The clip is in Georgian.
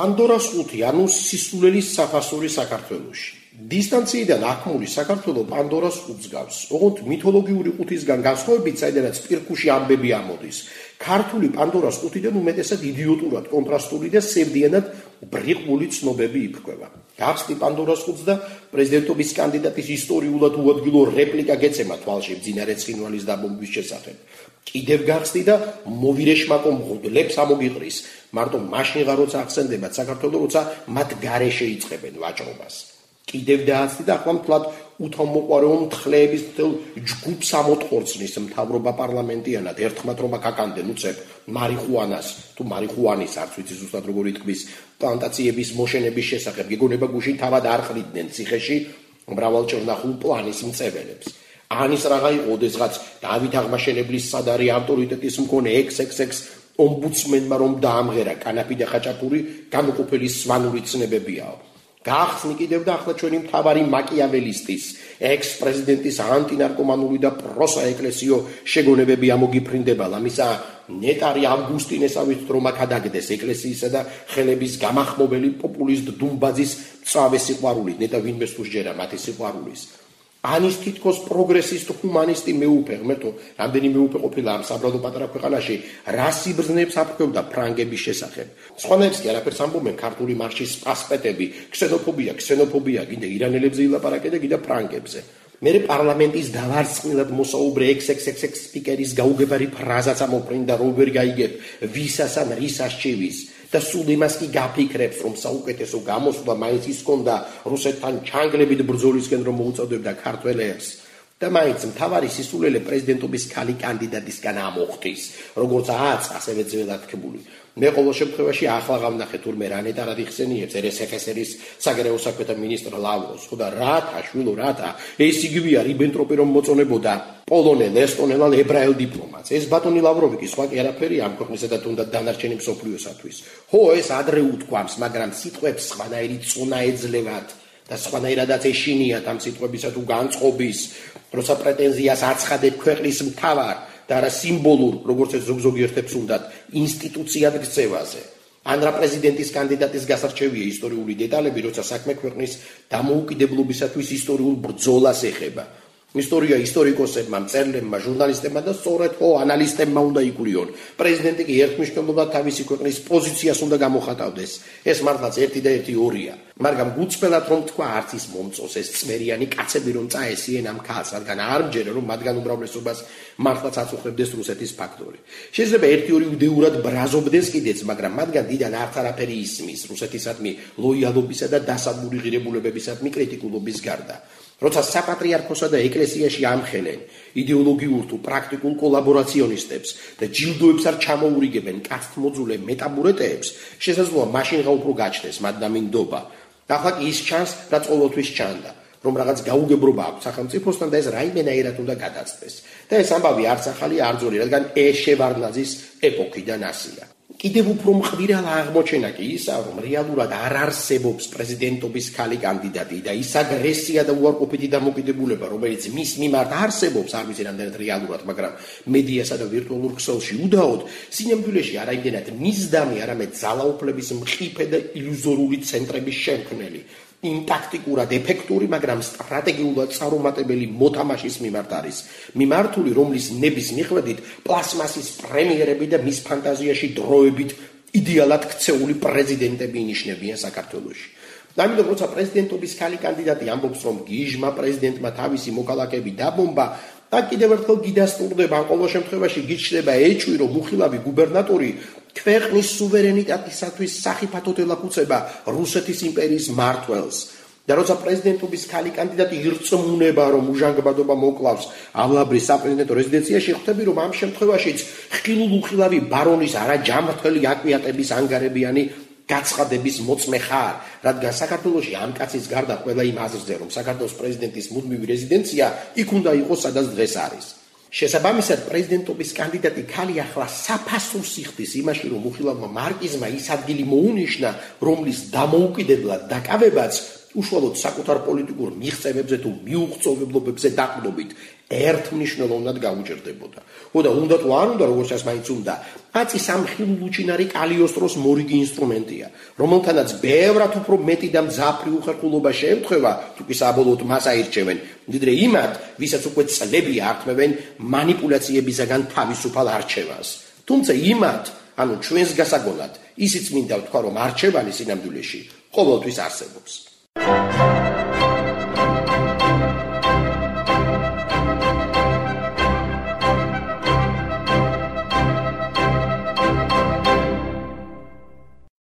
პანდორას ხუთი, ანუ სისულელის საფასური საქართველოში. დისტანციიდან აქმული საქართველოს პანდორას ხუთს გავს. ოღონდ მითოლოგიური ხუთისგან განსხვავებით, საიდანაც პირქუში ამბები ამოდის. ქართული პანდორას ხუთიდან უმეტესად იდიოტურად კონტრასტული და სევდიანად ბრიყული ცნობები იფრქვება. გახსნი პანდორას ხუთს და პრეზიდენტობის კანდიდატის ისტორიულად უადგილო რეპლიკა გეცემა თვალში ძინარე ცხინვალის დაბომბვის შესახებ. კიდევ გახსნი და მოვირეშმაკო მღუდლებს ამოგიყრის. მარტო მაშინ ღაროც ახსენდება საქართველოს როცა მათ გარეშე იწებენ ვაჭრობას. კიდევ დააცდი და ახლა მთლად უთამოყარეო მთხრეების თელ ჯგუფს ამოთხორცნის მთავრობა პარლამენტიანად. ერთხმათ რომ აკაკანდენ უცებ მარიხუანას. თუ მარიხუანის არც ვიცი ზუსტად როგორი თქვის პლანტაციების მოშენების შესახებ გეგონება გუშინ თავად არ ყრიდნენ ციხეში მრავალჭერნახულ პლანის მწებელებს ანის რაღა იყო ოდესღაც დავით აღმაშენებლის სადარი ავტორიტეტის მქონე XXX ომბუდსმენმა რომ დაამღერა კანაფი და ხაჭაპური განუყოფელი სვანური ცნებებიაო გახსნი კიდევ და ახლა ჩვენი მთავარი მაკიაველისტის ექს-პრეზიდენტის ანტინარკომანული და პროსაეკლესიო შეგონებები ამოგიფრინდება. ლამისა ნეტარი ავგუსტინესავით რომ აკადაგდეს ეკლესიისა და ხელების გამახმობელი პოპულისტ დუმბაძის წავე სიყვარული. ნეტა ვინმე სულჯერა მათი სიყვარულის ანის თითქოს პროგრესისტ ჰუმანისტი მეუფე, ღმერთო, რამდენი მეუფე ყოფილა ამ საბრალო პატარა ქვეყანაში, რა სიბრძნეებს აფრქვევდა ფრანგების შესახებ. სხვანაირს კი არაფერს ამბობენ ქართული მარშის პასპეტები, ქსენოფობია, ქსენოფობია, კიდე ირანელებზე ილაპარაკე და კიდე ფრანგებზე. მე პარლამენტის დავარცხნილად მოსაუბრე XXX სპიკერის გაუგებარი ფრაზაც ამოფრინდა რობერ გაიგებ, ვისას ან რის არჩევის. და სულ იმას კი გაფიქრებს, რომ საუკეთესო გამოსვლა მაინც ის კონდა რუსეთთან ჩანგლებით ბრძოლისკენ რომ მოუწოდებდა ქართველებს. და მაინც მთავარი სისულელე პრეზიდენტობის ქალი კანდიდატისგან ამოხტის, როგორც აც ასევე ძველად თქმული. მე ყოველ შემთხვევაში ახლა გამნახე თურმე რანეტარად იხსენიებს RSFSR-ის საგარეო საქმეთა მინისტრ ლავროს, ხო და რათა შვილო რათა ეს იგივეა რიბენტროპი რომ მოწონებოდა პოლონელ, ესტონელ, ებრაელ დიპლომატს. ეს ბატონი ლავროვი კი სხვა კი არაფერი ამ ქვეყნისა და თუნდაც დანარჩენი მსოფლიოსათვის. ხო, ეს ადრე უთქვამს, მაგრამ სიტყვებს სხვანაირი წონა ეძლევათ და სხვანაირადაც ეშინიათ ამ სიტყვებისა თუ განწყობის, როცა პრეტენზიას აცხადებ ქვეყნის მთავარ და რა სიმბოლურ, როგორც ეს ზოგ-ზოგი ერთებს უნდათ, ინსტიტუციად გწევაზე. ან რა პრეზიდენტის კანდიდატის გასარჩევია ისტორიული დეტალები, როცა საქმე ქვეყნის დამოუკიდებლობისათვის ისტორიულ ბრძოლას ეხება. ისტორია ისტორიკოსებმა, მწერლებმა, ჟურნალისტებმა და სწორედ ხო ანალისტებმა უნდა იკვლიონ. პრეზიდენტი კი ერთმნიშვნელოვნად თავისი ქვეყნის პოზიციას უნდა გამოხატავდეს. ეს მართლაც ერთი და ერთი ორია. მაგრამ გუწფელად რომ თქვა არც ის მომწოს ეს წმერიანი კაცები რომ წაესიენ ამ ქალს, რადგან არ მჯერა რომ მათგან უმრავლესობას მართლაც აწუხებდეს რუსეთის ფაქტორი. შეიძლება ერთი ორი უდეურად ბრაზობდეს კიდეც, მაგრამ მათგან დიდან არც არაფერი ისმის რუსეთისადმი ლოიალობისა და დასაბური ღირებულებებისადმი კრიტიკულობის გარდა. როცა საპატრიარქოსა და ეკლესიაში ამხელენ იდეოლოგიურ თუ პრაქტიკულ კოლაბორაციონისტებს და ჯილდოებს არ ჩამოურიგებენ კაცთმოძულე მეტაბურეტეებს, შესაძლოა მაშინ რა უფრო გაჩნდეს მათ დამინდობა. ახლა ის ჩანს, რაც ყოველთვის ჩანდა, რომ რაღაც გაუგებრობა აქვს სახელმწიფოსთან და ეს რაიმენაირად უნდა გადაწყვეს. და ეს ამბავი არც ახალი არ ძორი, რადგან ეშევარნაძის ეპოქიდან ასია. კიდევ უფრო მყირვალ აღმოჩენა კი ისა, რომ რეალურად არ არსებობს პრეზიდენტობის ქალი კანდიდატი და ის აგრესია და უარყოფითი დამოკიდებულება, რომელიც მის მიმართ არსებობს, არ ვიცი რამდენად რეალურად, მაგრამ მედიასა და ვირტუალურ ქსელში უდაოდ, სინამდვილეში არაიმდენად მისდამი, არამედ ძალაუფლების მყიფე და ილუზორული ცენტრების შემქმნელი. იმ ტაქტიკურად ეფექტური, მაგრამ სტრატეგიულად წარუმატებელი მოთამაშის მიმართ არის. მიმართული, რომლის ნების მიხედვით პლასმასის პრემიერები და მის ფანტაზიაში დროებით იდეალად ქცეული პრეზიდენტები ინიშნებიან საქართველოში. ამიტომ როცა პრეზიდენტობის ქალი კანდიდატი ამბობს, რომ გიჟმა პრეზიდენტმა თავისი მოკალაკები დაბომბა, და კიდევ ერთხელ გიდასტურდება, ყოველ შემთხვევაში გიჩნდება ეჭვი, რომ მუხილავი გუბერნატორი ქვეყნის სუვერენიტეტისათვის საფათოთ ელახუცება რუსეთის იმპერიის მართლს. და როცა პრეზიდენტობის ქალი კანდიდატი ირწმუნება, რომ უჟანგბადობა მოკლავს ავლაბრის საპრეზიდენტო რეზიდენციაში, ხვდები, რომ ამ შემთხვევაშიც ხილულუხილავი ბარონის არაჯამრთელი აკვიატების ანგარებიანი გაცხადების მოწმე ხარ, რადგან საქართველოსი ამ კაცის გარდა ყველა იმ აზრზე, რომ საქართველოს პრეზიდენტის მუდმივი რეზიდენცია იქ უნდა იყოს, სადაც დღეს არის. შესაბამისად, პრეზიდენტობის კანდიდატი ქალი ახლა საფასურს იხდის იმაში, რომ უხილავმა მარკიზმა ის ადგილი მოუნიშნა, რომლის დამოუკიდებლად დაკავებაც უშუალოდ საკუთარ პოლიტიკურ მიღწევებზე თუ მიუღწევებლობებზე დაყრდობით ერთმნიშვნელოვნად გაუჭირდებოდა. ხოდა უნდა თუ არ უნდა როგორც ჩანს მაინც უნდა. აწი სამხილულუჩინარი კალიოსტროს მორიგი ინსტრუმენტია, რომელთანაც ბევრად უფრო მეტი და მძაფრი უხერხულობა შეემთხვევა, თუ კი საბოლოოდ მას აირჩევენ, ვიდრე იმათ, ვისაც უკვე წლები ართმევენ манипуляციებისაგან თავისუფალ არჩევანს. თუმცა იმათ, ანუ ჩვენს გასაგონად, ისიც მინდა ვთქვა, რომ არჩევანი სინამდვილეში ყოველთვის არსებობს. Thank you.